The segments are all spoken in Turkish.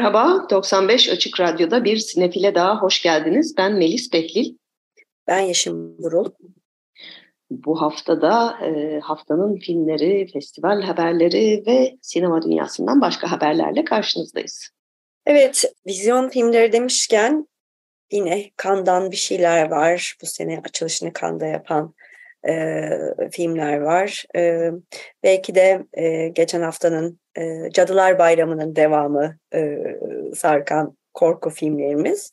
Merhaba, 95 Açık Radyo'da bir sinefile daha hoş geldiniz. Ben Melis Behlil. Ben Yeşim Burul. Bu haftada e, haftanın filmleri, festival haberleri ve sinema dünyasından başka haberlerle karşınızdayız. Evet, vizyon filmleri demişken yine Kandan bir şeyler var. Bu sene açılışını Kanda yapan e, filmler var. E, belki de e, geçen haftanın e, Cadılar Bayramı'nın devamı e, sarkan korku filmlerimiz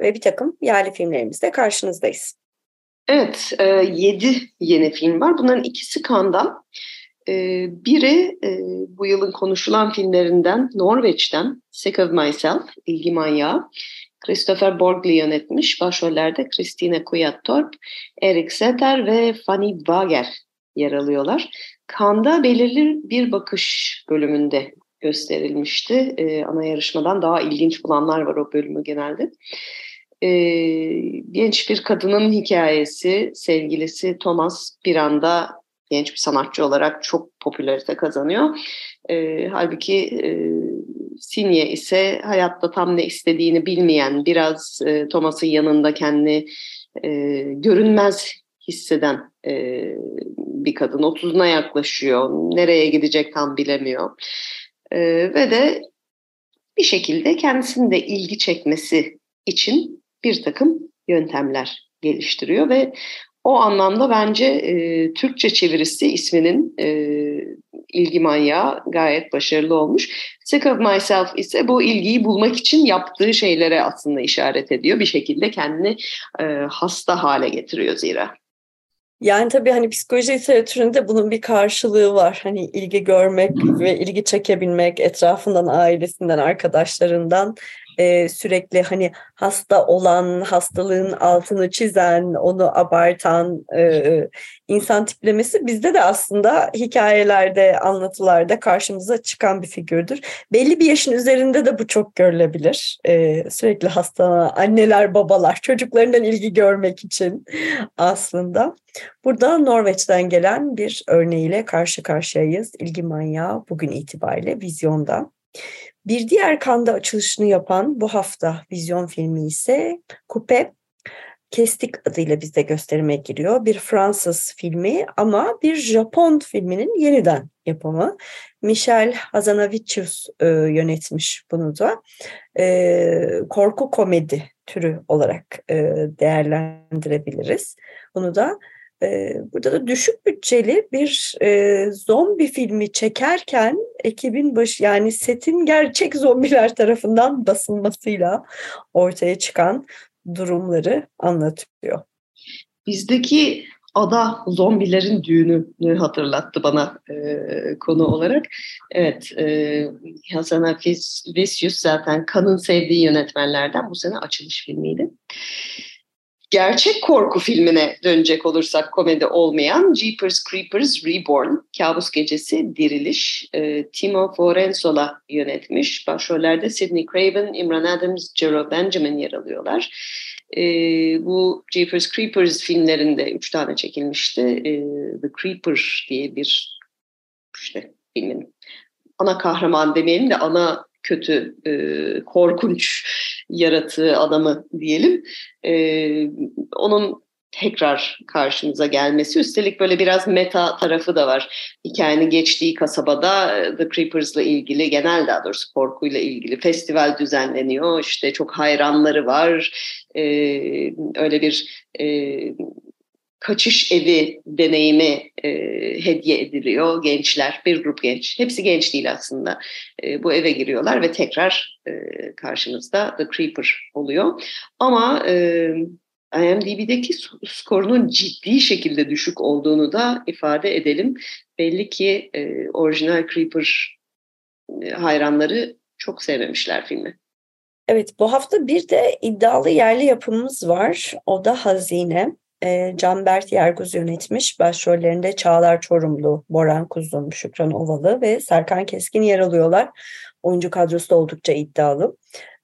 ve bir takım yerli filmlerimizle karşınızdayız. Evet, e, yeni film var. Bunların ikisi Kan'dan. E, biri e, bu yılın konuşulan filmlerinden Norveç'ten Sick of Myself, İlgi Manyağı. Christopher Borgli yönetmiş. Başrollerde Christine Kuyattorp, Erik Setter ve Fanny Wager yer alıyorlar. Kanda belirli bir bakış bölümünde gösterilmişti. Ee, ana yarışmadan daha ilginç bulanlar var o bölümü genelde. Ee, genç bir kadının hikayesi, sevgilisi Thomas bir anda genç bir sanatçı olarak çok popülarite kazanıyor. Ee, halbuki e, Sinye ise hayatta tam ne istediğini bilmeyen, biraz e, Thomas'ın yanında kendini e, görünmez hisseden e, bir kadın. Otuzuna yaklaşıyor, nereye gidecek tam bilemiyor. E, ve de bir şekilde kendisinin de ilgi çekmesi için bir takım yöntemler geliştiriyor ve o anlamda bence e, Türkçe çevirisi isminin e, ilgi manyağı gayet başarılı olmuş. Sick of Myself ise bu ilgiyi bulmak için yaptığı şeylere aslında işaret ediyor. Bir şekilde kendini e, hasta hale getiriyor zira. Yani tabii hani psikoloji literatüründe bunun bir karşılığı var. Hani ilgi görmek ve ilgi çekebilmek etrafından, ailesinden, arkadaşlarından e, sürekli hani hasta olan, hastalığın altını çizen, onu abartan e, insan tiplemesi bizde de aslında hikayelerde, anlatılarda karşımıza çıkan bir figürdür. Belli bir yaşın üzerinde de bu çok görülebilir. E, sürekli hasta anneler, babalar çocuklarından ilgi görmek için aslında. Burada Norveç'ten gelen bir örneğiyle karşı karşıyayız. İlgi manyağı bugün itibariyle vizyonda. Bir diğer kanda açılışını yapan bu hafta vizyon filmi ise Coupe Kestik adıyla bizde gösterime giriyor. Bir Fransız filmi ama bir Japon filminin yeniden yapımı. Michel Hazanavicius e, yönetmiş bunu da. E, korku komedi türü olarak e, değerlendirebiliriz. Bunu da burada da düşük bütçeli bir e, zombi filmi çekerken ekibin başı yani setin gerçek zombiler tarafından basılmasıyla ortaya çıkan durumları anlatıyor. Bizdeki ada zombilerin düğünü hatırlattı bana e, konu olarak. Evet, e, Hasan Hafiz Vesius zaten Kan'ın sevdiği yönetmenlerden bu sene açılış filmiydi gerçek korku filmine dönecek olursak komedi olmayan Jeepers Creepers Reborn, Kabus Gecesi Diriliş, e, Timo Forensola yönetmiş. Başrollerde Sidney Craven, Imran Adams, Jero Benjamin yer alıyorlar. E, bu Jeepers Creepers filmlerinde üç tane çekilmişti. E, The Creeper diye bir işte filmin ana kahraman demeyelim de ana kötü, e, korkunç yaratığı adamı diyelim. E, onun tekrar karşımıza gelmesi. Üstelik böyle biraz meta tarafı da var. Hikayenin geçtiği kasabada e, The Creepers'la ilgili, genel daha doğrusu korkuyla ilgili festival düzenleniyor. İşte çok hayranları var. Ee, öyle bir e, kaçış evi deneyimi e, hediye ediliyor gençler, bir grup genç. Hepsi genç değil aslında. E, bu eve giriyorlar ve tekrar e, karşımızda The Creeper oluyor. Ama e, IMDb'deki skorunun ciddi şekilde düşük olduğunu da ifade edelim. Belli ki e, orijinal Creeper e, hayranları çok sevmemişler filmi. Evet bu hafta bir de iddialı yerli yapımımız var. O da Hazine. E, Canbert Yerguz yönetmiş. Başrollerinde Çağlar Çorumlu, Boran Kuzun, Şükran Ovalı ve Serkan Keskin yer alıyorlar. Oyuncu kadrosu da oldukça iddialı.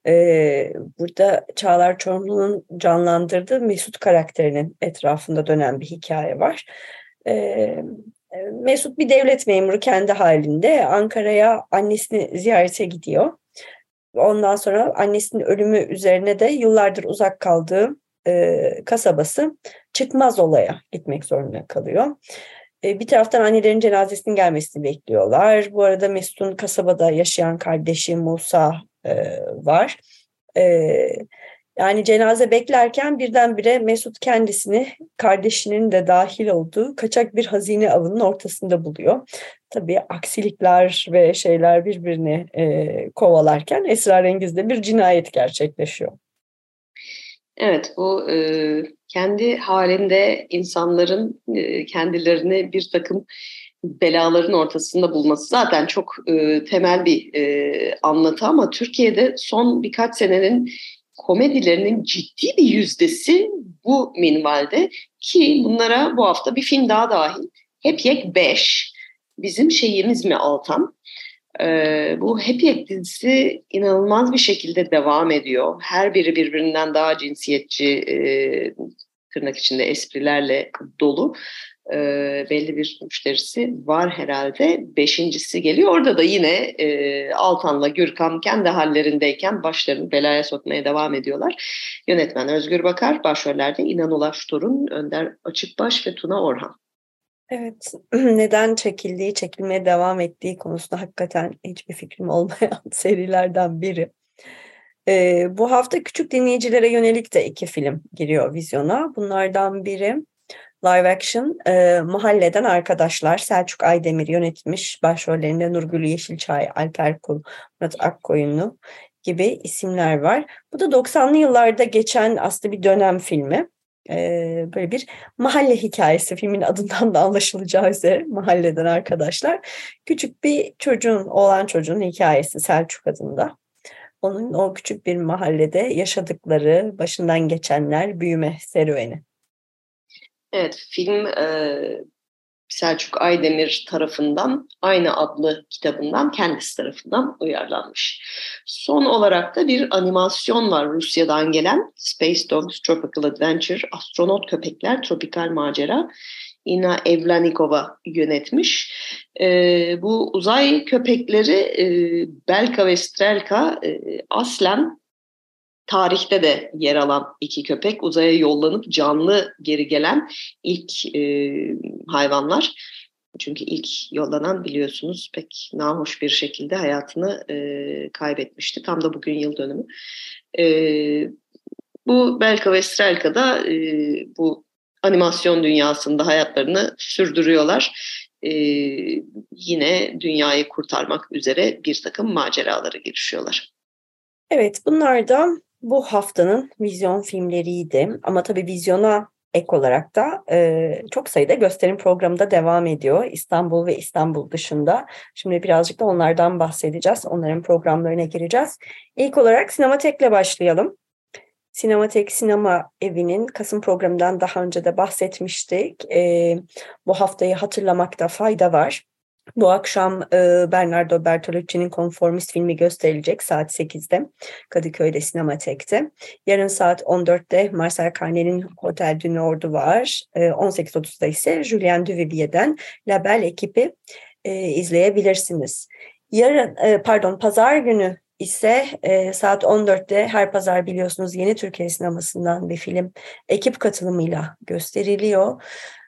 E, burada Çağlar Çorumlu'nun canlandırdığı Mesut karakterinin etrafında dönen bir hikaye var. E, Mesut bir devlet memuru kendi halinde Ankara'ya annesini ziyarete gidiyor. Ondan sonra annesinin ölümü üzerine de yıllardır uzak kaldığı e, kasabası çıkmaz olaya gitmek zorunda kalıyor. E, bir taraftan annelerin cenazesinin gelmesini bekliyorlar. Bu arada Mesut'un kasabada yaşayan kardeşi Musa e, var. E, yani cenaze beklerken birdenbire Mesut kendisini kardeşinin de dahil olduğu kaçak bir hazine avının ortasında buluyor. Tabii aksilikler ve şeyler birbirini kovalarken esrarengizde bir cinayet gerçekleşiyor. Evet bu e, kendi halinde insanların e, kendilerini bir takım belaların ortasında bulması zaten çok e, temel bir e, anlatı ama Türkiye'de son birkaç senenin komedilerinin ciddi bir yüzdesi bu minvalde ki bunlara bu hafta bir film daha dahil. Hep Yek 5. Bizim şeyimiz mi Altan? Ee, bu Hep Yek dizisi inanılmaz bir şekilde devam ediyor. Her biri birbirinden daha cinsiyetçi tırnak içinde esprilerle dolu e, belli bir müşterisi var herhalde. Beşincisi geliyor. Orada da yine e, Altan'la Gürkan kendi hallerindeyken başlarını belaya sokmaya devam ediyorlar. Yönetmen Özgür Bakar, başrollerde İnan Ulaş Torun, Önder Açıkbaş ve Tuna Orhan. Evet, neden çekildiği, çekilmeye devam ettiği konusunda hakikaten hiçbir fikrim olmayan serilerden biri. Ee, bu hafta küçük dinleyicilere yönelik de iki film giriyor vizyona. Bunlardan biri live action e, Mahalleden Arkadaşlar Selçuk Aydemir yönetmiş. Başrollerinde Nurgül Yeşilçay, Alper Kul, Murat Akkoyunlu gibi isimler var. Bu da 90'lı yıllarda geçen aslında bir dönem filmi. Ee, böyle bir mahalle hikayesi filmin adından da anlaşılacağı üzere mahalleden arkadaşlar. Küçük bir çocuğun, olan çocuğun hikayesi Selçuk adında. Onun o küçük bir mahallede yaşadıkları, başından geçenler, büyüme serüveni. Evet, film e, Selçuk Aydemir tarafından aynı adlı kitabından kendisi tarafından uyarlanmış. Son olarak da bir animasyon var Rusya'dan gelen Space Dogs Tropical Adventure, Astronot Köpekler Tropikal Macera. Ina Evlanikova yönetmiş. E, bu uzay köpekleri e, Belka ve Strelka e, aslen tarihte de yer alan iki köpek uzaya yollanıp canlı geri gelen ilk e, hayvanlar. Çünkü ilk yollanan biliyorsunuz pek nahoş bir şekilde hayatını e, kaybetmişti. Tam da bugün yıl dönümü. E, bu Belka ve Strelka da e, bu animasyon dünyasında hayatlarını sürdürüyorlar. E, yine dünyayı kurtarmak üzere bir takım maceralara girişiyorlar. Evet bunlar da bu haftanın vizyon filmleriydi. Ama tabii vizyona ek olarak da e, çok sayıda gösterim programı da devam ediyor. İstanbul ve İstanbul dışında. Şimdi birazcık da onlardan bahsedeceğiz. Onların programlarına gireceğiz. İlk olarak Sinematek'le başlayalım. Sinematek Sinema Evi'nin Kasım programından daha önce de bahsetmiştik. E, bu haftayı hatırlamakta fayda var. Bu akşam e, Bernardo Bertolucci'nin Konformist filmi gösterilecek saat 8'de Kadıköy'de Sinematek'te. Yarın saat 14'te Marcel Carné'nin Hotel du Nord'u var. E, 18.30'da ise Julien Duvivier'den Label ekibi e, izleyebilirsiniz. Yarın e, pardon pazar günü ise e, saat 14'te her pazar biliyorsunuz Yeni Türkiye Sineması'ndan bir film ekip katılımıyla gösteriliyor.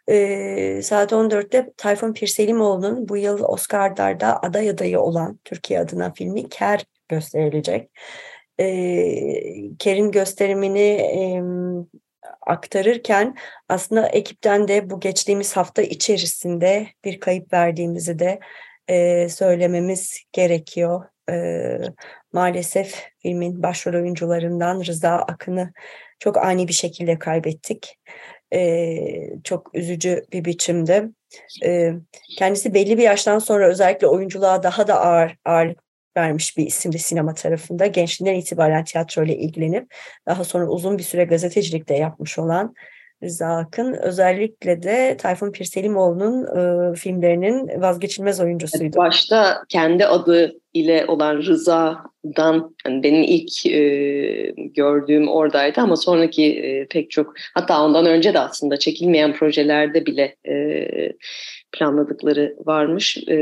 E, saat 14'te Tayfun Pirselimoğlu'nun bu yıl Oscar'larda aday adayı olan Türkiye adına filmi Ker gösterilecek. E, Ker'in gösterimini e, aktarırken aslında ekipten de bu geçtiğimiz hafta içerisinde bir kayıp verdiğimizi de e, söylememiz gerekiyor. E, maalesef filmin başrol oyuncularından Rıza Akın'ı çok ani bir şekilde kaybettik e, çok üzücü bir biçimde. E, kendisi belli bir yaştan sonra özellikle oyunculuğa daha da ağır ağırlık vermiş bir isimli sinema tarafında. Gençliğinden itibaren tiyatroyla ilgilenip daha sonra uzun bir süre gazetecilik de yapmış olan Rıza Akın özellikle de Tayfun Pirselimoğlu'nun e, filmlerinin vazgeçilmez oyuncusuydu. Başta kendi adı ile olan Rıza'dan yani benim ilk e, gördüğüm oradaydı ama sonraki e, pek çok hatta ondan önce de aslında çekilmeyen projelerde bile e, planladıkları varmış. E,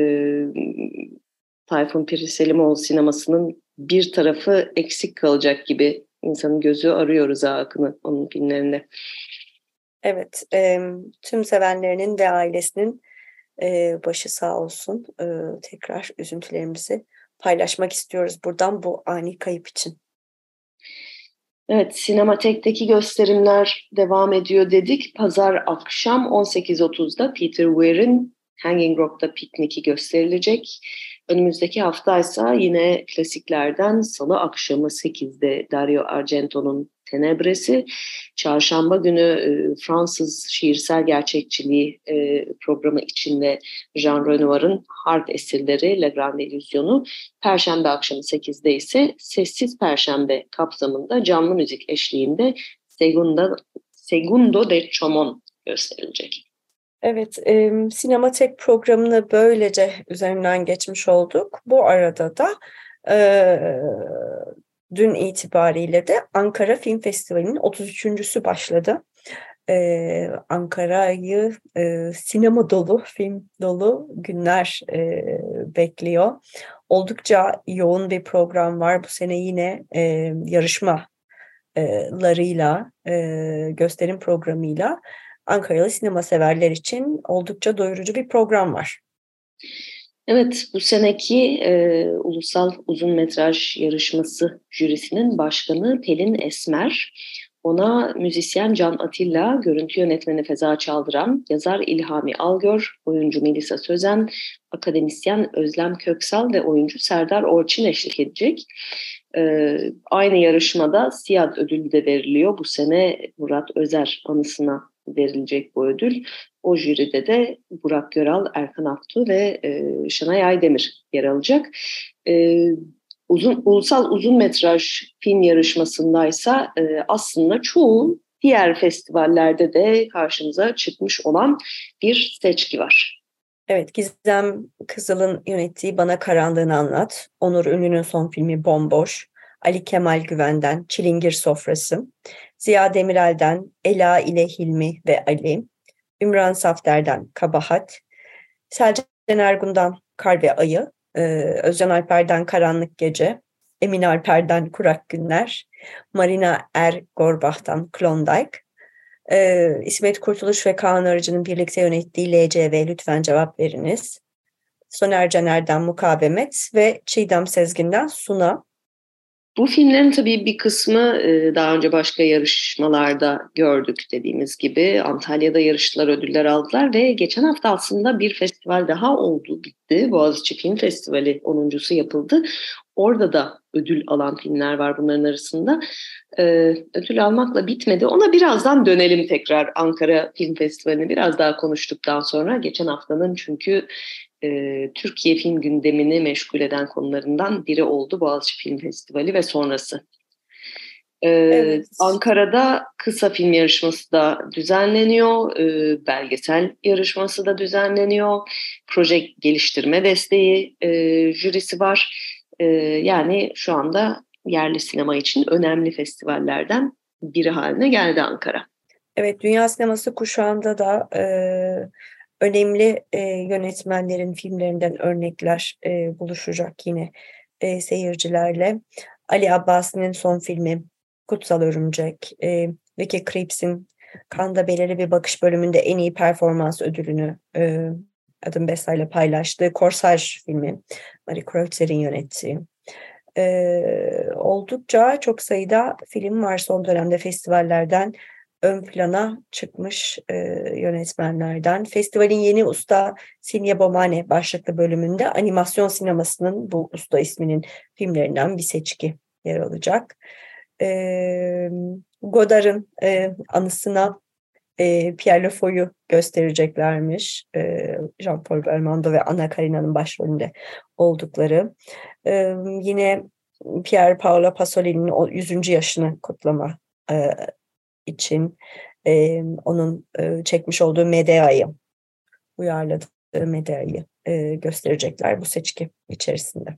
Tayfun Pirselimoğlu sinemasının bir tarafı eksik kalacak gibi insanın gözü arıyor Rıza Akın'ı onun filmlerinde. Evet, e, tüm sevenlerinin ve ailesinin e, başı sağ olsun. E, tekrar üzüntülerimizi paylaşmak istiyoruz buradan bu ani kayıp için. Evet, Sinematek'teki gösterimler devam ediyor dedik. Pazar akşam 18.30'da Peter Weir'in Hanging Rock'ta pikniki gösterilecek. Önümüzdeki hafta ise yine klasiklerden salı akşamı 8'de Dario Argento'nun Tenebresi. Çarşamba günü e, Fransız şiirsel gerçekçiliği e, programı içinde Jean Renoir'ın Harp Esirleri Le Grand Illusion'u. Perşembe akşamı 8'de ise Sessiz Perşembe kapsamında canlı müzik eşliğinde Segundo, Segundo de Chomon gösterilecek. Evet, e, Sinematek programını böylece üzerinden geçmiş olduk. Bu arada da e, dün itibariyle de Ankara Film Festivali'nin 33.sü başladı. Ee, Ankara'yı e, sinema dolu, film dolu günler e, bekliyor. Oldukça yoğun bir program var. Bu sene yine e, yarışmalarıyla, e, gösterim programıyla Ankaralı sinema severler için oldukça doyurucu bir program var. Evet, bu seneki e, Ulusal Uzun Metraj Yarışması jürisinin başkanı Pelin Esmer. Ona müzisyen Can Atilla, görüntü yönetmeni Feza Çaldıran, yazar İlhami Algör, oyuncu Melisa Sözen, akademisyen Özlem Köksal ve oyuncu Serdar Orçin eşlik edecek. Ee, aynı yarışmada Siyad ödülü de veriliyor. Bu sene Murat Özer anısına verilecek bu ödül. O jüride de Burak Göral, Erkan Aktu ve e, Şenay Aydemir yer alacak. E, uzun Ulusal Uzun Metraj Film Yarışmasındaysa e, aslında çoğu diğer festivallerde de karşımıza çıkmış olan bir seçki var. Evet, Gizem Kızıl'ın yönettiği Bana Karanlığını Anlat, Onur Ünlü'nün son filmi Bomboş, Ali Kemal Güven'den Çilingir Sofrası, Ziya Demirel'den Ela ile Hilmi ve Ali, Ümran Safter'den Kabahat, Selcan Ergun'dan Kar ve Ayı, e, Özcan Alper'den Karanlık Gece, Emin Alper'den Kurak Günler, Marina Er Gorbach'tan Klondike, e, İsmet Kurtuluş ve Kaan Arıcı'nın birlikte yönettiği LCV Lütfen Cevap Veriniz, Soner Caner'den Mukavemet ve Çiğdem Sezgin'den Suna. Bu filmlerin tabii bir kısmı e, daha önce başka yarışmalarda gördük dediğimiz gibi. Antalya'da yarıştılar, ödüller aldılar ve geçen hafta aslında bir festival daha oldu, bitti. Boğaziçi Film Festivali 10.sü yapıldı. Orada da ödül alan filmler var bunların arasında. Ee, ödül almakla bitmedi. Ona birazdan dönelim tekrar Ankara Film Festivali'ni biraz daha konuştuktan sonra. Geçen haftanın çünkü e, Türkiye film gündemini meşgul eden konularından biri oldu Boğaziçi Film Festivali ve sonrası. Ee, evet. Ankara'da kısa film yarışması da düzenleniyor, e, belgesel yarışması da düzenleniyor, proje geliştirme desteği e, jürisi var. E, yani şu anda yerli sinema için önemli festivallerden biri haline geldi Ankara. Evet, dünya sineması kuşağında da e, önemli e, yönetmenlerin filmlerinden örnekler e, buluşacak yine e, seyircilerle. Ali Abbasi'nin son filmi Kutsal Örümcek, e, Vicky Kriegs'in Kanda Belirli Bir Bakış bölümünde en iyi performans ödülünü e, Adam Bessa ile paylaştığı Korsaj filmi, Marie Kreuzer'in yönettiği. E, oldukça çok sayıda film var son dönemde festivallerden ön plana çıkmış e, yönetmenlerden. Festivalin yeni usta Silya Bomane başlıklı bölümünde animasyon sinemasının bu usta isminin filmlerinden bir seçki yer alacak. E, Godard'ın e, anısına e, Pierre Lefoy'u göstereceklermiş. E, Jean-Paul Belmondo ve Anna Karina'nın başrolünde oldukları. E, yine Pier Paolo Pasolini'nin o 100. yaşını kutlama e, için e, onun e, çekmiş olduğu Medea'yı uyarladığı Medea'yı e, gösterecekler bu seçki içerisinde.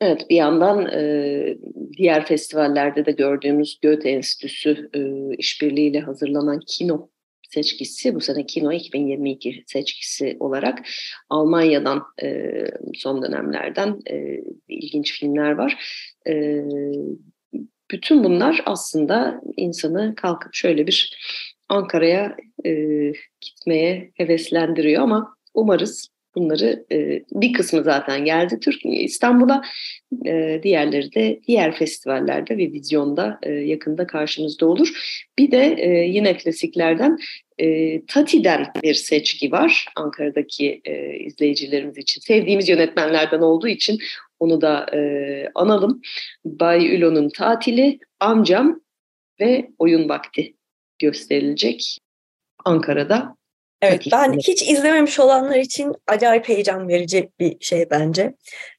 Evet bir yandan e, diğer festivallerde de gördüğümüz Goethe Enstitüsü e, işbirliğiyle hazırlanan kino seçkisi bu sene Kino 2022 seçkisi olarak Almanya'dan e, son dönemlerden e, ilginç filmler var. E, bütün bunlar aslında insanı kalkıp şöyle bir Ankara'ya e, gitmeye heveslendiriyor ama umarız bunları e, bir kısmı zaten geldi Türkiye İstanbul'a e, diğerleri de diğer festivallerde ve vizyonda e, yakında karşımızda olur. Bir de e, yine klasiklerden e, Tati'den bir seçki var Ankara'daki e, izleyicilerimiz için. Sevdiğimiz yönetmenlerden olduğu için onu da e, analım. Bay Ülo'nun tatili, amcam ve oyun vakti gösterilecek Ankara'da Evet ben hiç izlememiş olanlar için acayip heyecan verici bir şey bence.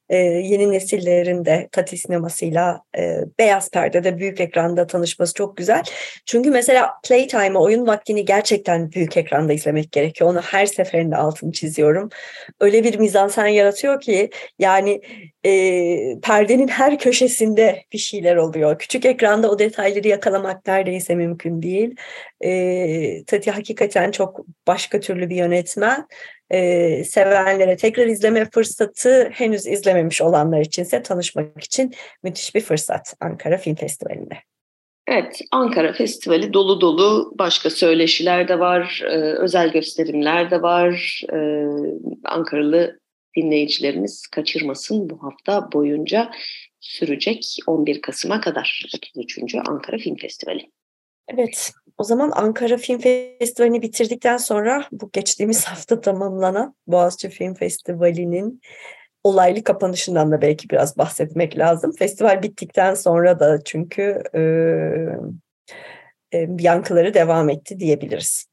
Ee, yeni nesillerin de Tati sinemasıyla e, beyaz perdede büyük ekranda tanışması çok güzel. Çünkü mesela Playtime'ı oyun vaktini gerçekten büyük ekranda izlemek gerekiyor. Onu her seferinde altını çiziyorum. Öyle bir mizansen yaratıyor ki yani e, perdenin her köşesinde bir şeyler oluyor. Küçük ekranda o detayları yakalamak neredeyse mümkün değil. E, Tati hakikaten çok başka türlü bir yönetmen e, sevenlere tekrar izleme fırsatı henüz izlememiş olanlar içinse tanışmak için müthiş bir fırsat Ankara Film Festivali'nde. Evet, Ankara Festivali dolu dolu başka söyleşiler de var, e, özel gösterimler de var. E, Ankaralı dinleyicilerimiz kaçırmasın bu hafta boyunca sürecek 11 Kasım'a kadar 33. Ankara Film Festivali. Evet, o zaman Ankara Film Festivali'ni bitirdikten sonra bu geçtiğimiz hafta tamamlanan Boğaziçi Film Festivali'nin olaylı kapanışından da belki biraz bahsetmek lazım. Festival bittikten sonra da çünkü e, e, yankıları devam etti diyebiliriz.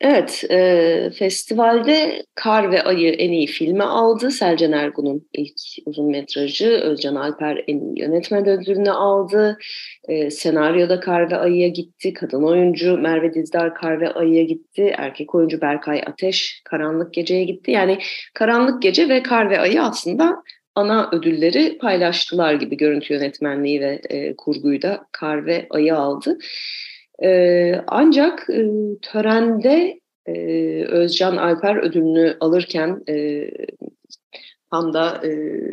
Evet, e, festivalde Kar ve Ayı en iyi filmi aldı. Selcan Ergun'un ilk uzun metrajı, Özcan Alper en iyi yönetmen ödülünü aldı. E, senaryoda Kar ve Ayı'ya gitti. Kadın oyuncu Merve Dizdar Kar ve Ayı'ya gitti. Erkek oyuncu Berkay Ateş Karanlık Gece'ye gitti. Yani Karanlık Gece ve Kar ve Ayı aslında ana ödülleri paylaştılar gibi görüntü yönetmenliği ve e, kurguyu da Kar ve Ayı aldı. E, ancak e, törende e, Özcan Alper ödülünü alırken e, tam da e,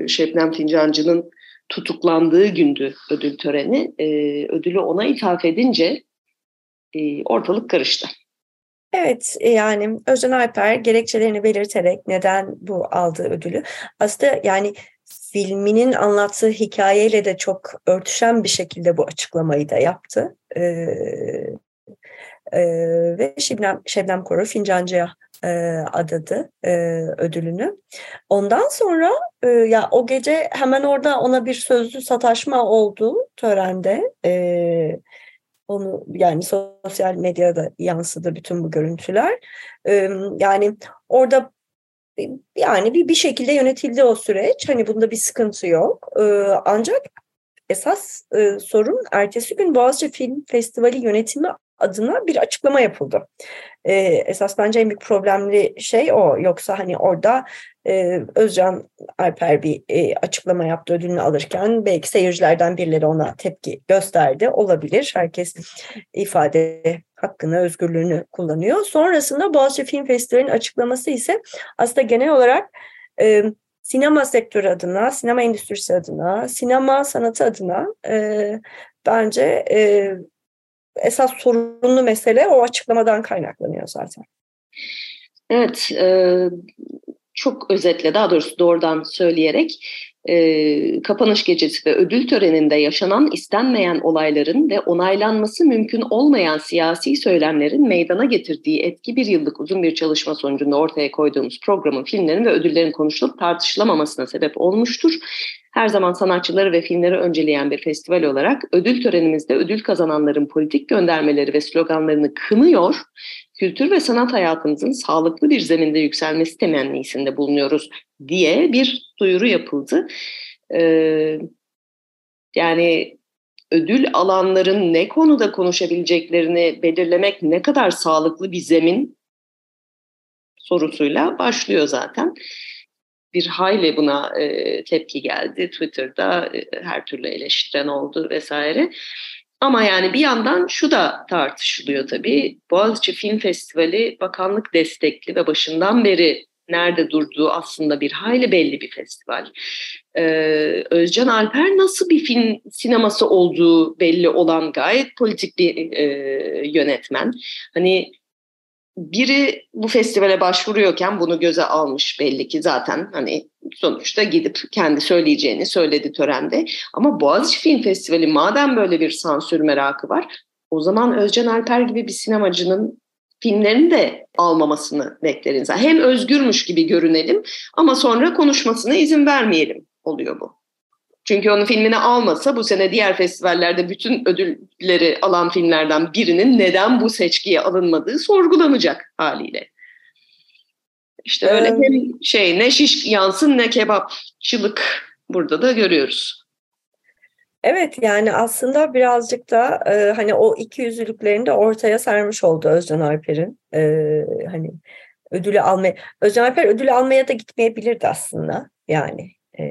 Şebnem Fincancı'nın tutuklandığı gündü ödül töreni. E, ödülü ona ithaf edince e, ortalık karıştı. Evet yani Özcan Alper gerekçelerini belirterek neden bu aldığı ödülü aslında yani filminin anlattığı hikayeyle de çok örtüşen bir şekilde bu açıklamayı da yaptı. Ee, e, ve Şebnem, Şebnem Korur Fincancı'ya e, adadı e, ödülünü. Ondan sonra e, ya o gece hemen orada ona bir sözlü sataşma oldu törende. E, onu yani sosyal medyada yansıdı bütün bu görüntüler. E, yani orada yani bir, bir şekilde yönetildi o süreç. Hani bunda bir sıkıntı yok. Ee, ancak esas e, sorun ertesi gün Boğaziçi Film Festivali yönetimi adına bir açıklama yapıldı. Ee, esas bence en büyük problemli şey o. Yoksa hani orada e, Özcan Alper bir e, açıklama yaptı ödülünü alırken belki seyircilerden birileri ona tepki gösterdi. Olabilir. Herkes ifade hakkını, özgürlüğünü kullanıyor. Sonrasında Boğaziçi Film Festivali'nin açıklaması ise aslında genel olarak e, sinema sektörü adına, sinema endüstrisi adına, sinema sanatı adına e, bence e, esas sorunlu mesele o açıklamadan kaynaklanıyor zaten. Evet, e, çok özetle daha doğrusu doğrudan söyleyerek e, kapanış gecesi ve ödül töreninde yaşanan istenmeyen olayların ve onaylanması mümkün olmayan siyasi söylemlerin meydana getirdiği etki bir yıllık uzun bir çalışma sonucunda ortaya koyduğumuz programın, filmlerin ve ödüllerin konuşulup tartışılamamasına sebep olmuştur. Her zaman sanatçıları ve filmleri önceleyen bir festival olarak ödül törenimizde ödül kazananların politik göndermeleri ve sloganlarını kınıyor kültür ve sanat hayatımızın sağlıklı bir zeminde yükselmesi temennisinde bulunuyoruz diye bir duyuru yapıldı. Ee, yani ödül alanların ne konuda konuşabileceklerini belirlemek ne kadar sağlıklı bir zemin sorusuyla başlıyor zaten. Bir hayli buna e, tepki geldi. Twitter'da e, her türlü eleştiren oldu vesaire. Ama yani bir yandan şu da tartışılıyor tabii. Boğaziçi Film Festivali bakanlık destekli ve başından beri nerede durduğu aslında bir hayli belli bir festival. Ee, Özcan Alper nasıl bir film sineması olduğu belli olan gayet politik bir e, yönetmen. Hani biri bu festivale başvuruyorken bunu göze almış belli ki zaten hani sonuçta gidip kendi söyleyeceğini söyledi törende. Ama Boğaziçi Film Festivali madem böyle bir sansür merakı var o zaman Özcan Alper gibi bir sinemacının filmlerini de almamasını bekleriz. Hem özgürmüş gibi görünelim ama sonra konuşmasına izin vermeyelim oluyor bu. Çünkü onun filmini almasa bu sene diğer festivallerde bütün ödülleri alan filmlerden birinin neden bu seçkiye alınmadığı sorgulanacak haliyle. İşte öyle evet. hem şey ne şiş yansın ne kebapçılık burada da görüyoruz. Evet yani aslında birazcık da e, hani o iki yüzlülüklerini de ortaya sermiş oldu Özcan Alper'in. E, hani ödülü almaya, Özcan Alper ödülü almaya da gitmeyebilirdi aslında yani. E,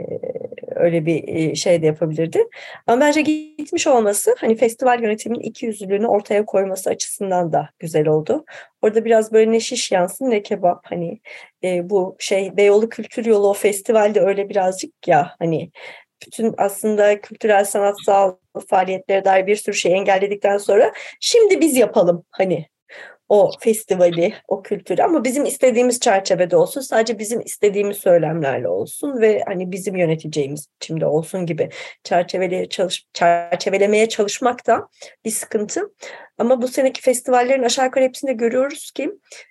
öyle bir şey de yapabilirdi. Ama bence gitmiş olması hani festival yönetiminin iki yüzlülüğünü ortaya koyması açısından da güzel oldu. Orada biraz böyle ne şiş yansın ne kebap hani e, bu şey Beyoğlu Kültür Yolu o festivalde öyle birazcık ya hani bütün aslında kültürel sanatsal faaliyetlere dair bir sürü şey engelledikten sonra şimdi biz yapalım hani o festivali, o kültürü ama bizim istediğimiz çerçevede olsun. Sadece bizim istediğimiz söylemlerle olsun ve hani bizim yöneteceğimiz biçimde olsun gibi çerçevelemeye, çalış, çerçevelemeye çalışmak da bir sıkıntı. Ama bu seneki festivallerin aşağı yukarı hepsinde görüyoruz ki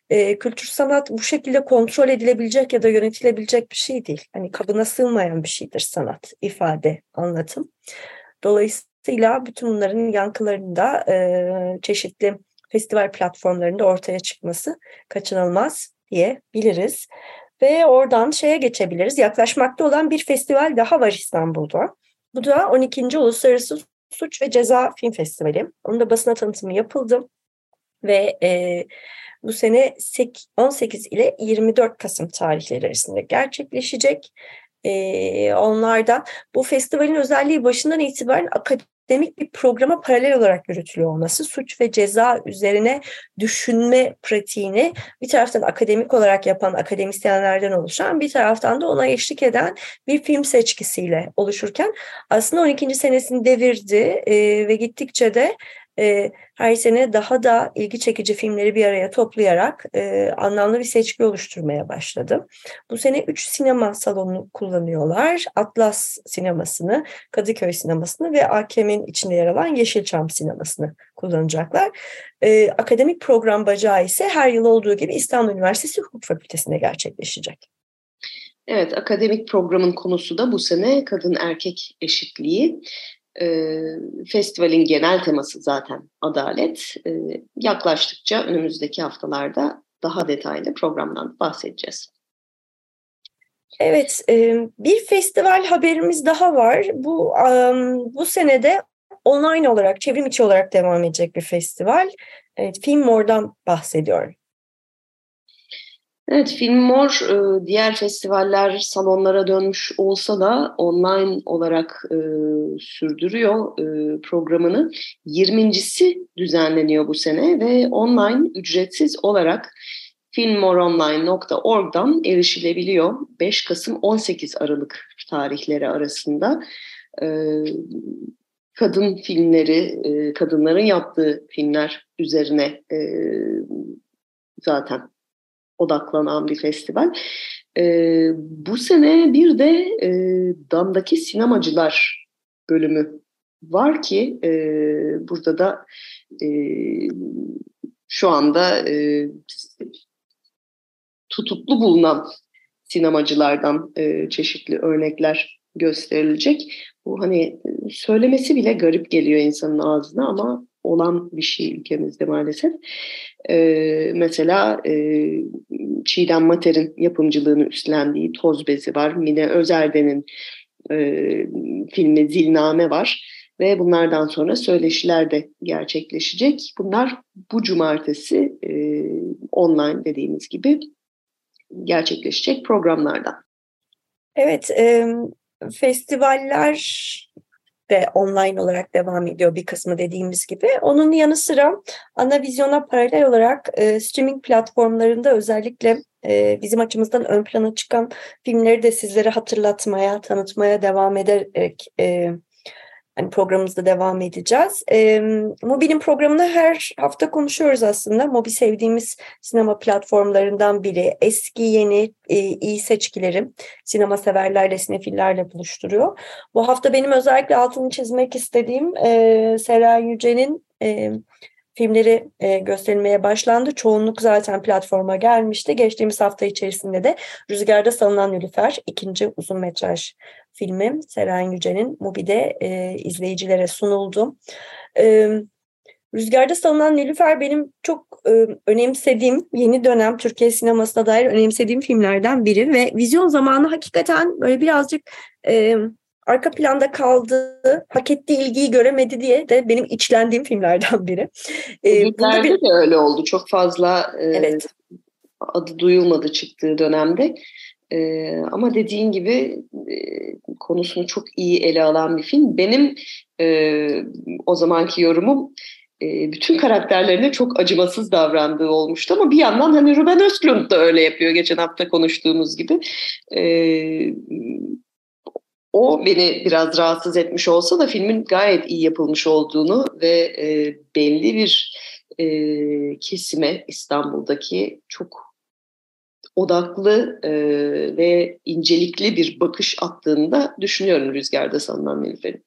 e, kültür sanat bu şekilde kontrol edilebilecek ya da yönetilebilecek bir şey değil. Hani kabına sığmayan bir şeydir sanat, ifade, anlatım. Dolayısıyla bütün bunların yankılarında e, çeşitli festival platformlarında ortaya çıkması kaçınılmaz diyebiliriz. Ve oradan şeye geçebiliriz. Yaklaşmakta olan bir festival daha var İstanbul'da. Bu da 12. Uluslararası Suç ve Ceza Film Festivali. Onun da basına tanıtımı yapıldı. Ve e, bu sene 18 ile 24 Kasım tarihleri arasında gerçekleşecek. E, onlardan bu festivalin özelliği başından itibaren akademik akademik bir programa paralel olarak yürütülüyor olması, suç ve ceza üzerine düşünme pratiğini bir taraftan akademik olarak yapan akademisyenlerden oluşan, bir taraftan da ona eşlik eden bir film seçkisiyle oluşurken aslında 12. senesini devirdi e, ve gittikçe de e, her sene daha da ilgi çekici filmleri bir araya toplayarak e, anlamlı bir seçki oluşturmaya başladı. Bu sene üç sinema salonunu kullanıyorlar. Atlas sinemasını, Kadıköy sinemasını ve AKM'in içinde yer alan Yeşilçam sinemasını kullanacaklar. E, akademik program bacağı ise her yıl olduğu gibi İstanbul Üniversitesi Hukuk Fakültesi'nde gerçekleşecek. Evet, akademik programın konusu da bu sene kadın erkek eşitliği. E, festivalin genel teması zaten adalet. E, yaklaştıkça önümüzdeki haftalarda daha detaylı programdan bahsedeceğiz. Evet, e, bir festival haberimiz daha var. Bu bu senede online olarak, çevrim içi olarak devam edecek bir festival. Evet, Film Mor'dan bahsediyorum. Evet, Film Mor e, diğer festivaller salonlara dönmüş olsa da online olarak e, sürdürüyor e, programını. 20.si düzenleniyor bu sene ve online ücretsiz olarak filmmoronline.org'dan erişilebiliyor. 5 Kasım 18 Aralık tarihleri arasında kadın filmleri, kadınların yaptığı filmler üzerine zaten odaklanan bir festival. E, bu sene bir de e, Dam'daki Sinemacılar bölümü var ki e, burada da e, şu anda e, tutuklu bulunan sinemacılardan e, çeşitli örnekler gösterilecek. Bu hani söylemesi bile garip geliyor insanın ağzına ama olan bir şey ülkemizde maalesef. E, mesela e, Çiğdem Mater'in yapımcılığını üstlendiği Toz Bezi var. Mine Özerden'in e, filmi Zilname var. Ve bunlardan sonra söyleşiler de gerçekleşecek. Bunlar bu cumartesi e, online dediğimiz gibi gerçekleşecek programlardan. Evet, e, festivaller de online olarak devam ediyor bir kısmı dediğimiz gibi. Onun yanı sıra ana vizyona paralel olarak e, streaming platformlarında özellikle e, bizim açımızdan ön plana çıkan filmleri de sizlere hatırlatmaya, tanıtmaya devam ederek e, hani programımızda devam edeceğiz. E, Mobi'nin programını her hafta konuşuyoruz aslında. Mobi sevdiğimiz sinema platformlarından biri. Eski, yeni, e, iyi seçkileri sinema severlerle, sinefillerle buluşturuyor. Bu hafta benim özellikle altını çizmek istediğim e, Seren Yüce'nin e, filmleri e, gösterilmeye başlandı. Çoğunluk zaten platforma gelmişti. Geçtiğimiz hafta içerisinde de Rüzgarda Salınan Nülüfer ikinci uzun metraj filmi Seren Yüce'nin Mubi'de e, izleyicilere sunuldu. E, Rüzgarda Salınan Nilüfer benim çok e, önemsediğim, yeni dönem Türkiye sinemasına dair önemsediğim filmlerden biri ve vizyon zamanı hakikaten böyle birazcık e, arka planda kaldı, hak ettiği ilgiyi göremedi diye de benim içlendiğim filmlerden biri. Ee, bir... de öyle oldu. Çok fazla e, evet. adı duyulmadı çıktığı dönemde. E, ama dediğin gibi e, konusunu çok iyi ele alan bir film. Benim e, o zamanki yorumum e, bütün karakterlerine çok acımasız davrandığı olmuştu ama bir yandan hani Ruben Östlund da öyle yapıyor geçen hafta konuştuğumuz gibi. E, o beni biraz rahatsız etmiş olsa da filmin gayet iyi yapılmış olduğunu ve e, belli bir e, kesime İstanbul'daki çok odaklı e, ve incelikli bir bakış attığını da düşünüyorum Rüzgar'da sanılan Nilüfer'in.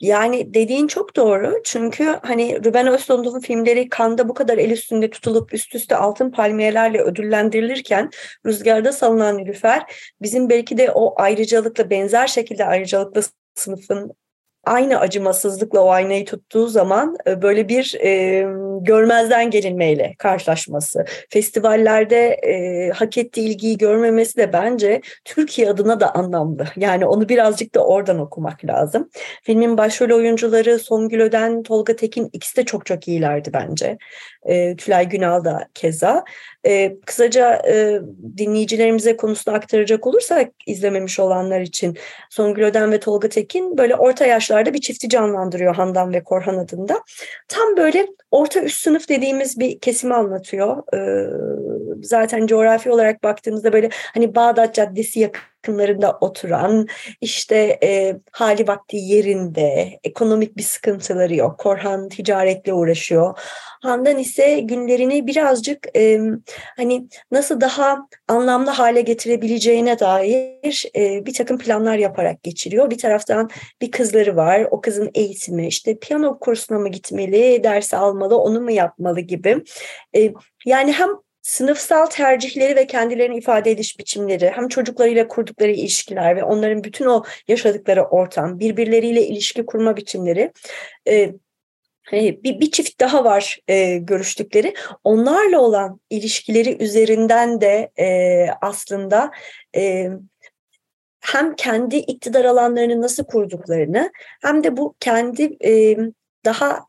Yani dediğin çok doğru. Çünkü hani Ruben Östlund'un filmleri kanda bu kadar el üstünde tutulup üst üste altın palmiyelerle ödüllendirilirken Rüzgarda Salınan Nilüfer bizim belki de o ayrıcalıkla benzer şekilde ayrıcalıklı sınıfın aynı acımasızlıkla o aynayı tuttuğu zaman e, böyle bir e, görmezden gelinmeyle karşılaşması, festivallerde e, hak ettiği ilgiyi görmemesi de bence Türkiye adına da anlamlı. Yani onu birazcık da oradan okumak lazım. Filmin başrol oyuncuları Songül Öden, Tolga Tekin ikisi de çok çok iyilerdi bence. E, Tülay Günal da keza. E, kısaca e, dinleyicilerimize konusunu aktaracak olursak izlememiş olanlar için Songül Öden ve Tolga Tekin böyle orta yaşlarda bir çifti canlandırıyor Handan ve Korhan adında. Tam böyle orta üst sınıf dediğimiz bir kesimi anlatıyor. E, zaten coğrafi olarak baktığımızda böyle hani Bağdat Caddesi yakın yakınlarında oturan, işte e, hali vakti yerinde, ekonomik bir sıkıntıları yok. Korhan ticaretle uğraşıyor. Handan ise günlerini birazcık e, hani nasıl daha anlamlı hale getirebileceğine dair e, bir takım planlar yaparak geçiriyor. Bir taraftan bir kızları var. O kızın eğitimi işte piyano kursuna mı gitmeli, ders almalı, onu mu yapmalı gibi. E, yani hem sınıfsal tercihleri ve kendilerini ifade ediş biçimleri, hem çocuklarıyla kurdukları ilişkiler ve onların bütün o yaşadıkları ortam, birbirleriyle ilişki kurma biçimleri e, bir, bir çift daha var e, görüştükleri. Onlarla olan ilişkileri üzerinden de e, aslında e, hem kendi iktidar alanlarını nasıl kurduklarını hem de bu kendi e, daha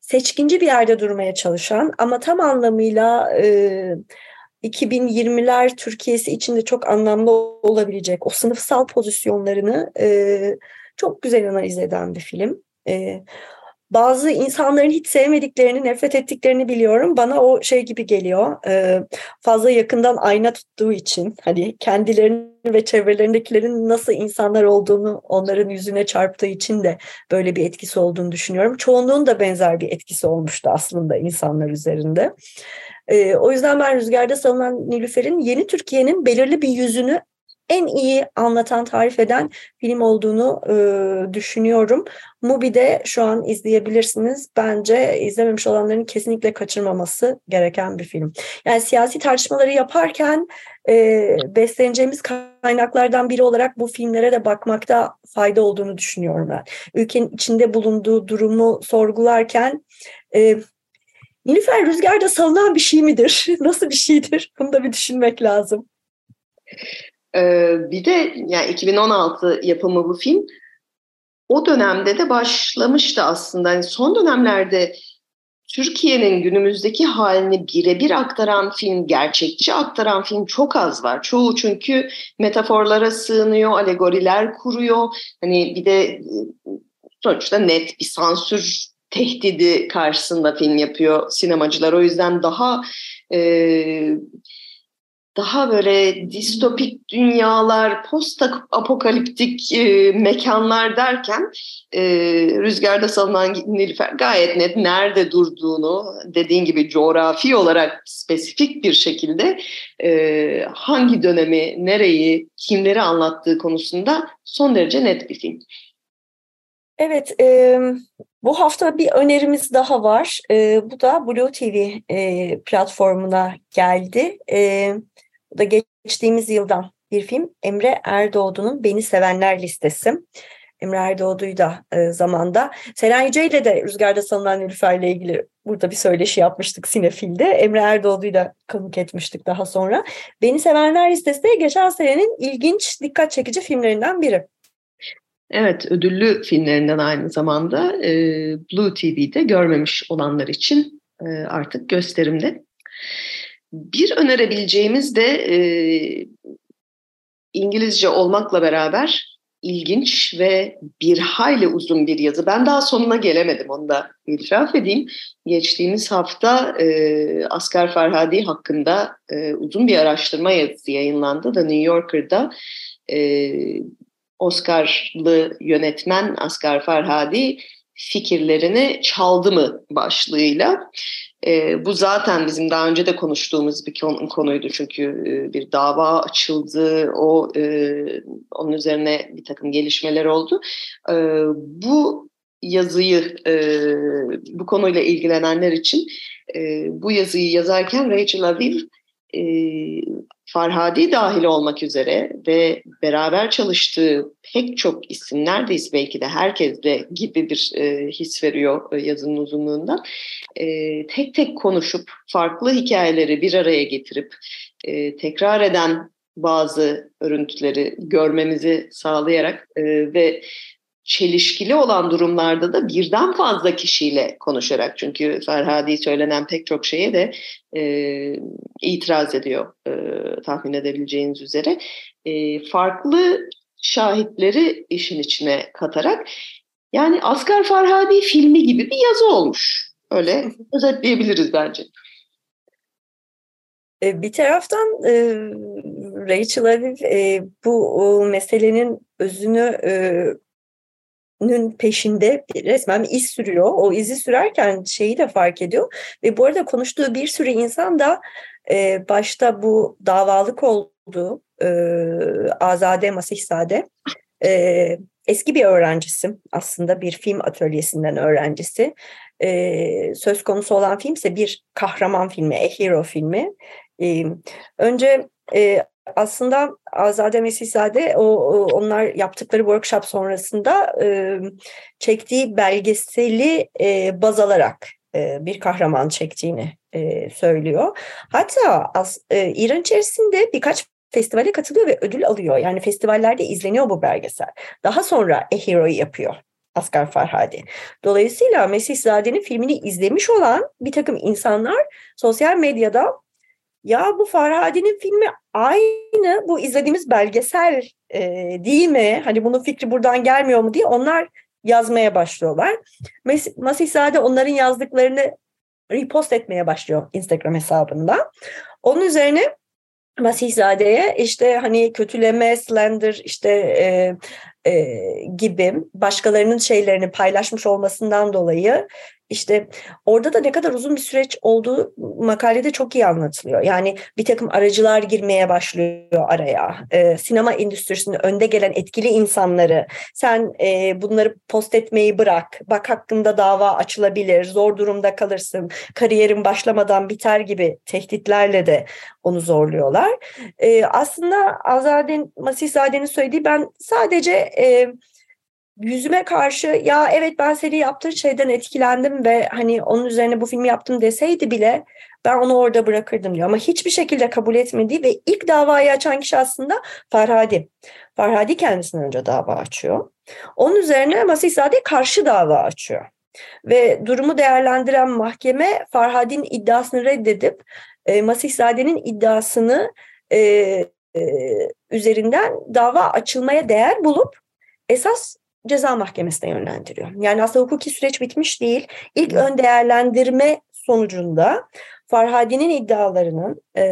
seçkinci bir yerde durmaya çalışan ama tam anlamıyla e, 2020'ler Türkiye'si içinde çok anlamlı olabilecek o sınıfsal pozisyonlarını e, çok güzel analiz eden bir film. E, bazı insanların hiç sevmediklerini, nefret ettiklerini biliyorum. Bana o şey gibi geliyor. E, fazla yakından ayna tuttuğu için hani kendilerini ve çevrelerindekilerin nasıl insanlar olduğunu onların yüzüne çarptığı için de böyle bir etkisi olduğunu düşünüyorum. Çoğunluğun da benzer bir etkisi olmuştu aslında insanlar üzerinde. E, o yüzden ben Rüzgarda Salınan Nilüfer'in yeni Türkiye'nin belirli bir yüzünü en iyi anlatan, tarif eden film olduğunu e, düşünüyorum. Mubi'de şu an izleyebilirsiniz. Bence izlememiş olanların kesinlikle kaçırmaması gereken bir film. Yani siyasi tartışmaları yaparken e, besleneceğimiz kaynaklardan biri olarak bu filmlere de bakmakta fayda olduğunu düşünüyorum ben. Ülkenin içinde bulunduğu durumu sorgularken e, Nilüfer rüzgarda salınan bir şey midir? Nasıl bir şeydir? Bunu da bir düşünmek lazım. Ee, bir de yani 2016 yapımı bu film o dönemde de başlamıştı aslında. Yani son dönemlerde Türkiye'nin günümüzdeki halini birebir aktaran film, gerçekçi aktaran film çok az var. Çoğu çünkü metaforlara sığınıyor, alegoriler kuruyor. Hani bir de sonuçta net bir sansür tehdidi karşısında film yapıyor sinemacılar. O yüzden daha e, daha böyle distopik dünyalar, post apokaliptik e, mekanlar derken e, Rüzgarda Salınan Nilüfer gayet net nerede durduğunu dediğin gibi coğrafi olarak spesifik bir şekilde e, hangi dönemi, nereyi, kimleri anlattığı konusunda son derece net bir film. Evet, e, bu hafta bir önerimiz daha var. E, bu da Blue TV e, platformuna geldi. E, bu da geçtiğimiz yıldan bir film. Emre Erdoğdu'nun Beni Sevenler listesi. Emre Erdoğdu'yu da e, zamanda. Seren Yüce ile de Rüzgarda Salınan Nilüfer ile ilgili burada bir söyleşi yapmıştık Sinefil'de. Emre Erdoğdu'yu da konuk etmiştik daha sonra. Beni Sevenler listesi de geçen senenin ilginç, dikkat çekici filmlerinden biri. Evet, ödüllü filmlerinden aynı zamanda e, Blue TV'de görmemiş olanlar için e, artık gösterimde. Bir önerebileceğimiz de e, İngilizce olmakla beraber ilginç ve bir hayli uzun bir yazı. Ben daha sonuna gelemedim onu da itiraf edeyim. Geçtiğimiz hafta e, Asgar Farhadi hakkında e, uzun bir araştırma yazısı yayınlandı da New Yorker'da e, Oscar'lı yönetmen Asgar Farhadi fikirlerini çaldı mı başlığıyla. E, bu zaten bizim daha önce de konuştuğumuz bir konuydu çünkü e, bir dava açıldı, o e, onun üzerine bir takım gelişmeler oldu. E, bu yazıyı e, bu konuyla ilgilenenler için e, bu yazıyı yazarken Rachel Aviv e, Farhadi dahil olmak üzere ve beraber çalıştığı pek çok isim neredeyse belki de herkesle gibi bir e, his veriyor e, yazının uzunluğundan. E, tek tek konuşup farklı hikayeleri bir araya getirip e, tekrar eden bazı örüntüleri görmemizi sağlayarak e, ve çelişkili olan durumlarda da birden fazla kişiyle konuşarak çünkü Ferhadi söylenen pek çok şeye de e, itiraz ediyor e, tahmin edebileceğiniz üzere. E, farklı şahitleri işin içine katarak yani Asgar Farhadi filmi gibi bir yazı olmuş. Öyle özetleyebiliriz bence. E, bir taraftan e, Rachel Aviv e, bu o meselenin özünü e, nün peşinde resmen iz sürüyor. O izi sürerken şeyi de fark ediyor. Ve bu arada konuştuğu bir sürü insan da e, başta bu davalık olduğu e, Azade Masihzade e, eski bir öğrencisi aslında bir film atölyesinden öğrencisi. E, söz konusu olan film ise bir kahraman filmi, A Hero filmi. E, önce e, aslında Azade Mesihzade o, o onlar yaptıkları workshop sonrasında e, çektiği belgeseli e, baz alarak e, bir kahraman çektiğini e, söylüyor. Hatta az, e, İran içerisinde birkaç festivale katılıyor ve ödül alıyor. Yani festivallerde izleniyor bu belgesel. Daha sonra A Hero'yu yapıyor. Asgar Farhadi. Dolayısıyla Mesihzade'nin filmini izlemiş olan bir takım insanlar sosyal medyada ya bu Farhadi'nin filmi aynı bu izlediğimiz belgesel e, değil mi? Hani bunun fikri buradan gelmiyor mu diye onlar yazmaya başlıyorlar. Mes Masihzade onların yazdıklarını repost etmeye başlıyor Instagram hesabında. Onun üzerine Masihzade'ye işte hani kötüleme, slender işte e, e, gibi başkalarının şeylerini paylaşmış olmasından dolayı işte orada da ne kadar uzun bir süreç olduğu makalede çok iyi anlatılıyor. Yani bir takım aracılar girmeye başlıyor araya. Ee, sinema endüstrisinin önde gelen etkili insanları sen e, bunları post etmeyi bırak. Bak hakkında dava açılabilir. Zor durumda kalırsın. Kariyerin başlamadan biter gibi tehditlerle de onu zorluyorlar. Ee, aslında Azad'in, Masihzade'nin söylediği ben sadece e, yüzüme karşı ya evet ben seni yaptığın şeyden etkilendim ve hani onun üzerine bu filmi yaptım deseydi bile ben onu orada bırakırdım diyor. Ama hiçbir şekilde kabul etmediği ve ilk davayı açan kişi aslında Farhadi. Farhadi kendisinden önce dava açıyor. Onun üzerine Masihzade karşı dava açıyor. Ve durumu değerlendiren mahkeme Farhadi'nin iddiasını reddedip e, Masihzade'nin iddiasını e, e, üzerinden dava açılmaya değer bulup esas ceza mahkemesine yönlendiriyor. Yani aslında hukuki süreç bitmiş değil. İlk ön değerlendirme sonucunda Farhadi'nin iddialarının e,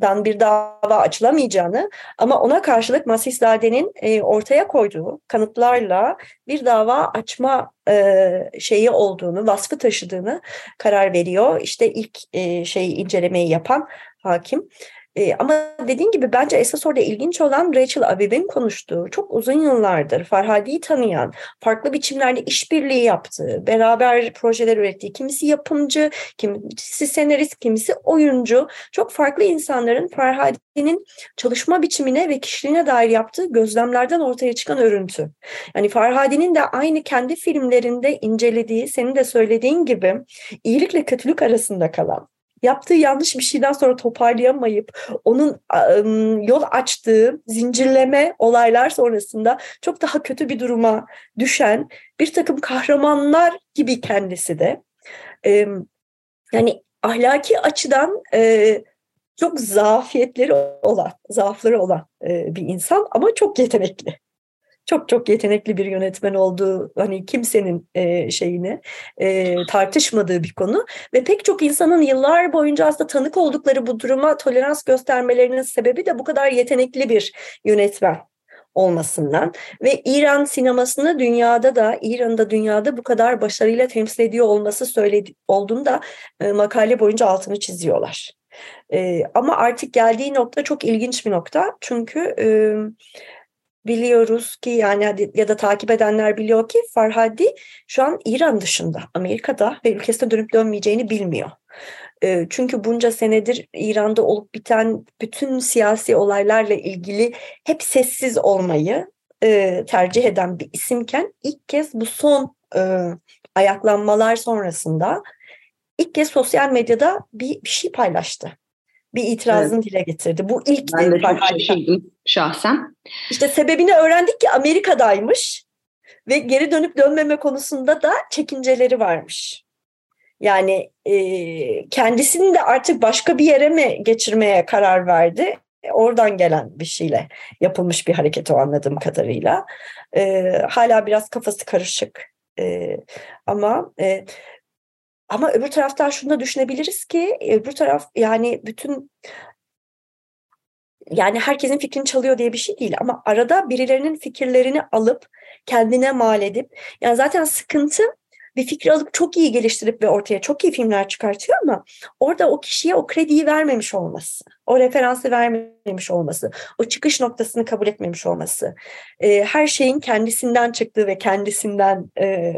dan bir dava açılamayacağını ama ona karşılık Masihzade'nin e, ortaya koyduğu kanıtlarla bir dava açma e, şeyi olduğunu, vasfı taşıdığını karar veriyor. İşte ilk e, şeyi incelemeyi yapan hakim. E, ama dediğin gibi bence esas orada ilginç olan Rachel Aviv'in konuştuğu, çok uzun yıllardır Farhadi'yi tanıyan, farklı biçimlerde işbirliği yaptığı, beraber projeler ürettiği, kimisi yapımcı, kimisi senarist, kimisi oyuncu, çok farklı insanların Farhadi'nin çalışma biçimine ve kişiliğine dair yaptığı gözlemlerden ortaya çıkan örüntü. Yani Farhadi'nin de aynı kendi filmlerinde incelediği, senin de söylediğin gibi iyilikle kötülük arasında kalan, yaptığı yanlış bir şeyden sonra toparlayamayıp onun yol açtığı zincirleme olaylar sonrasında çok daha kötü bir duruma düşen bir takım kahramanlar gibi kendisi de. Yani ahlaki açıdan çok zafiyetleri olan, zaafları olan bir insan ama çok yetenekli çok çok yetenekli bir yönetmen olduğu hani kimsenin e, şeyini e, tartışmadığı bir konu ve pek çok insanın yıllar boyunca aslında tanık oldukları bu duruma tolerans göstermelerinin sebebi de bu kadar yetenekli bir yönetmen olmasından ve İran sinemasını dünyada da İran'da dünyada bu kadar başarıyla temsil ediyor olması söyledi olduğunda e, makale boyunca altını çiziyorlar. E, ama artık geldiği nokta çok ilginç bir nokta çünkü e, biliyoruz ki yani ya da takip edenler biliyor ki Farhadi şu an İran dışında, Amerika'da ve ülkesine dönüp dönmeyeceğini bilmiyor. Çünkü bunca senedir İran'da olup biten bütün siyasi olaylarla ilgili hep sessiz olmayı tercih eden bir isimken ilk kez bu son ayaklanmalar sonrasında ilk kez sosyal medyada bir, bir şey paylaştı bir itirazını evet. dile getirdi. Bu ilk ben de çok şaşırdım şahsen. İşte sebebini öğrendik ki Amerika'daymış ve geri dönüp dönmeme konusunda da çekinceleri varmış. Yani e, kendisini de artık başka bir yere mi geçirmeye karar verdi? Oradan gelen bir şeyle yapılmış bir hareket o anladığım kadarıyla. E, hala biraz kafası karışık. E, ama e, ama öbür taraftan şunu da düşünebiliriz ki öbür taraf yani bütün yani herkesin fikrini çalıyor diye bir şey değil ama arada birilerinin fikirlerini alıp kendine mal edip yani zaten sıkıntı bir fikri alıp çok iyi geliştirip ve ortaya çok iyi filmler çıkartıyor ama orada o kişiye o krediyi vermemiş olması, o referansı vermemiş olması, o çıkış noktasını kabul etmemiş olması, e, her şeyin kendisinden çıktığı ve kendisinden e,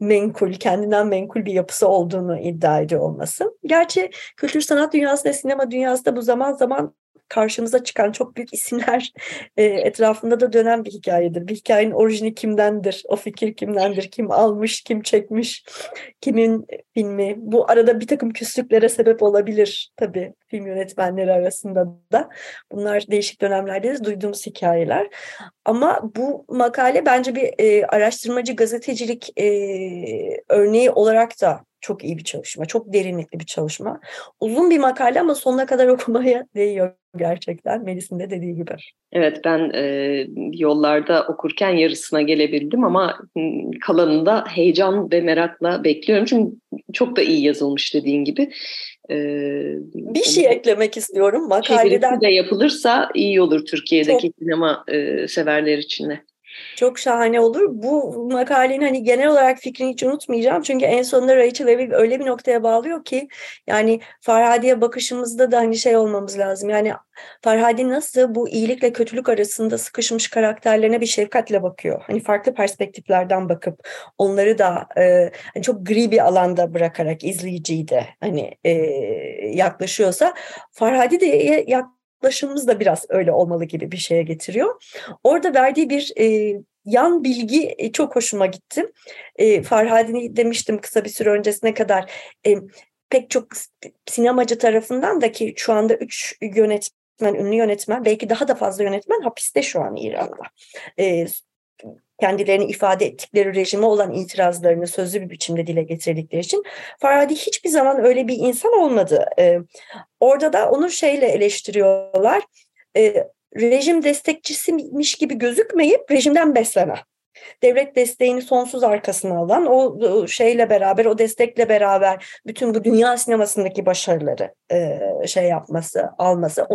menkul, kendinden menkul bir yapısı olduğunu iddia ediyor olması. Gerçi kültür sanat dünyasında, sinema dünyasında bu zaman zaman karşımıza çıkan çok büyük isimler e, etrafında da dönen bir hikayedir. Bir hikayenin orijini kimdendir, o fikir kimdendir, kim almış, kim çekmiş, kimin filmi. Bu arada bir takım küslüklere sebep olabilir tabii film yönetmenleri arasında da. Bunlar değişik dönemlerde duyduğumuz hikayeler. Ama bu makale bence bir e, araştırmacı gazetecilik e, örneği olarak da çok iyi bir çalışma, çok derinlikli bir çalışma. Uzun bir makale ama sonuna kadar okumaya değiyor gerçekten Melis'in de dediği gibi. Evet ben e, yollarda okurken yarısına gelebildim ama kalanında heyecan ve merakla bekliyorum. Çünkü çok da iyi yazılmış dediğin gibi. E, bir şey eklemek istiyorum makaleden. de yapılırsa iyi olur Türkiye'deki çok, sinema e, severler için de. Çok şahane olur. Bu makalenin hani genel olarak fikrini hiç unutmayacağım. Çünkü en sonunda Rachel Web'i öyle bir noktaya bağlıyor ki yani Farhadi'ye bakışımızda da hani şey olmamız lazım. Yani Farhadi nasıl bu iyilikle kötülük arasında sıkışmış karakterlerine bir şefkatle bakıyor. Hani farklı perspektiflerden bakıp onları da e, hani çok gri bir alanda bırakarak izleyiciyi de hani e, yaklaşıyorsa Farhadi de yak yaklaşımımız da biraz öyle olmalı gibi bir şeye getiriyor. Orada verdiği bir e, yan bilgi e, çok hoşuma gitti. E, Farhadi'ni demiştim kısa bir süre öncesine kadar e, pek çok sinemacı tarafından da ki şu anda üç yönetmen, ünlü yönetmen belki daha da fazla yönetmen hapiste şu an İran'da. E, kendilerini ifade ettikleri rejime olan itirazlarını sözlü bir biçimde dile getirdikleri için Faraday hiçbir zaman öyle bir insan olmadı. E, orada da onu şeyle eleştiriyorlar. E, rejim destekçisiymiş gibi gözükmeyip rejimden beslenen devlet desteğini sonsuz arkasına alan o şeyle beraber o destekle beraber bütün bu dünya sinemasındaki başarıları e, şey yapması alması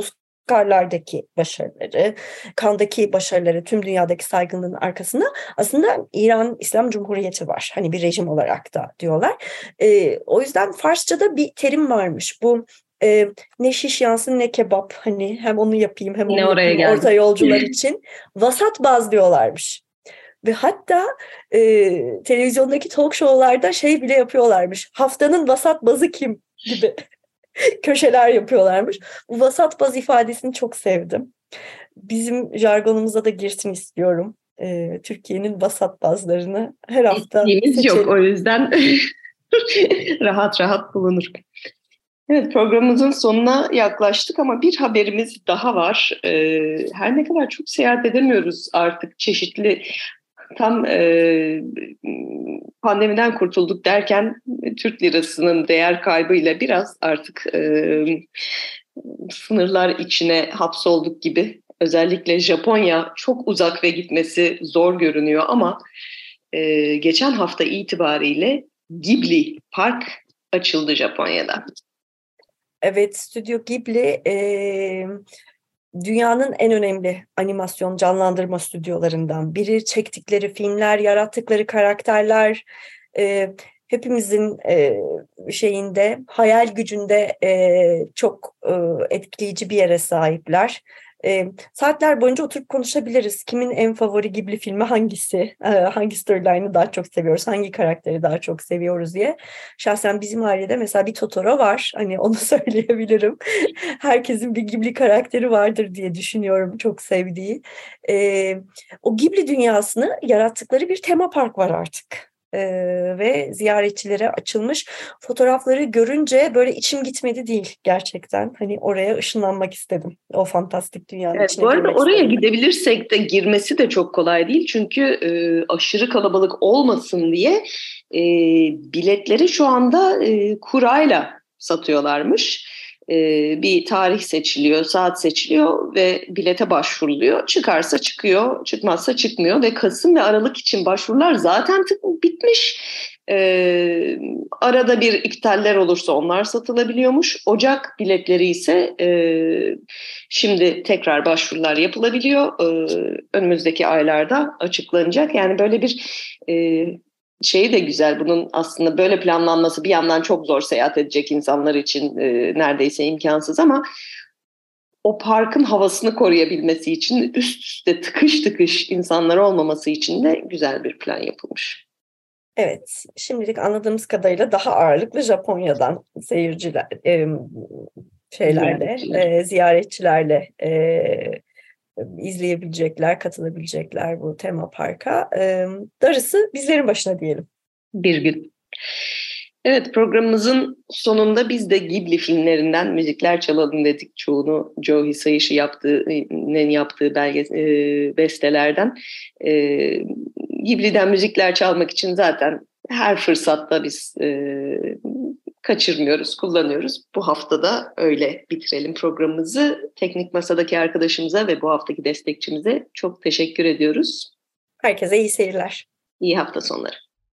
Oscar'lardaki başarıları, Kandaki başarıları, tüm dünyadaki saygınlığın arkasında aslında İran İslam Cumhuriyeti var. Hani bir rejim olarak da diyorlar. E, o yüzden Farsça'da bir terim varmış. Bu e, ne şiş yansın ne kebap hani hem onu yapayım hem onu oraya yapayım orta yolcular için vasat baz diyorlarmış. Ve hatta e, televizyondaki talk show'larda şey bile yapıyorlarmış. Haftanın vasat bazı kim gibi. köşeler yapıyorlarmış. Bu vasat baz ifadesini çok sevdim. Bizim jargonumuza da girsin istiyorum. Ee, Türkiye'nin vasat bazlarını her hafta seçelim. yok o yüzden rahat rahat bulunur. Evet programımızın sonuna yaklaştık ama bir haberimiz daha var. Ee, her ne kadar çok seyahat edemiyoruz artık çeşitli tam e, pandemiden kurtulduk derken Türk lirasının değer kaybıyla biraz artık e, sınırlar içine hapsolduk gibi. Özellikle Japonya çok uzak ve gitmesi zor görünüyor ama e, geçen hafta itibariyle Ghibli Park açıldı Japonya'da. Evet, Stüdyo Ghibli e, dünyanın en önemli animasyon canlandırma stüdyolarından biri. Çektikleri filmler, yarattıkları karakterler e, hepimizin e, şeyinde, hayal gücünde e, çok e, etkileyici bir yere sahipler. E, saatler boyunca oturup konuşabiliriz. Kimin en favori Ghibli filmi hangisi? E, hangi storyline'ı daha çok seviyoruz? Hangi karakteri daha çok seviyoruz diye. Şahsen bizim ailede mesela bir Totoro var. Hani onu söyleyebilirim. Herkesin bir Ghibli karakteri vardır diye düşünüyorum çok sevdiği. E, o Ghibli dünyasını yarattıkları bir tema park var artık e, ve ziyaretçilere açılmış. Fotoğrafları görünce böyle içim gitmedi değil gerçekten. Hani oraya ışınlanmak istedim. O fantastik dünyanın evet, içine Bu arada oraya istedim. gidebilirsek de girmesi de çok kolay değil. Çünkü e, aşırı kalabalık olmasın diye e, biletleri şu anda e, kurayla satıyorlarmış bir tarih seçiliyor, saat seçiliyor ve bilete başvuruluyor. Çıkarsa çıkıyor, çıkmazsa çıkmıyor ve Kasım ve Aralık için başvurular zaten bitmiş. Ee, arada bir iptaller olursa onlar satılabiliyormuş. Ocak biletleri ise e, şimdi tekrar başvurular yapılabiliyor. Ee, önümüzdeki aylarda açıklanacak. Yani böyle bir e, şeyi de güzel bunun aslında böyle planlanması bir yandan çok zor seyahat edecek insanlar için e, neredeyse imkansız ama o parkın havasını koruyabilmesi için üst üste tıkış tıkış insanlar olmaması için de güzel bir plan yapılmış. Evet, şimdilik anladığımız kadarıyla daha ağırlıklı Japonya'dan seyirciler, e, şeylerle, ziyaretçiler. e, ziyaretçilerle e, izleyebilecekler, katılabilecekler bu tema parka. Darısı bizlerin başına diyelim. Bir gün. Evet programımızın sonunda biz de Ghibli filmlerinden müzikler çalalım dedik. Çoğunu Joe Hisaishi yaptığı, yaptığı belge, e, bestelerden. E, Ghibli'den müzikler çalmak için zaten her fırsatta biz e, kaçırmıyoruz, kullanıyoruz. Bu hafta da öyle bitirelim programımızı. Teknik Masa'daki arkadaşımıza ve bu haftaki destekçimize çok teşekkür ediyoruz. Herkese iyi seyirler. İyi hafta sonları.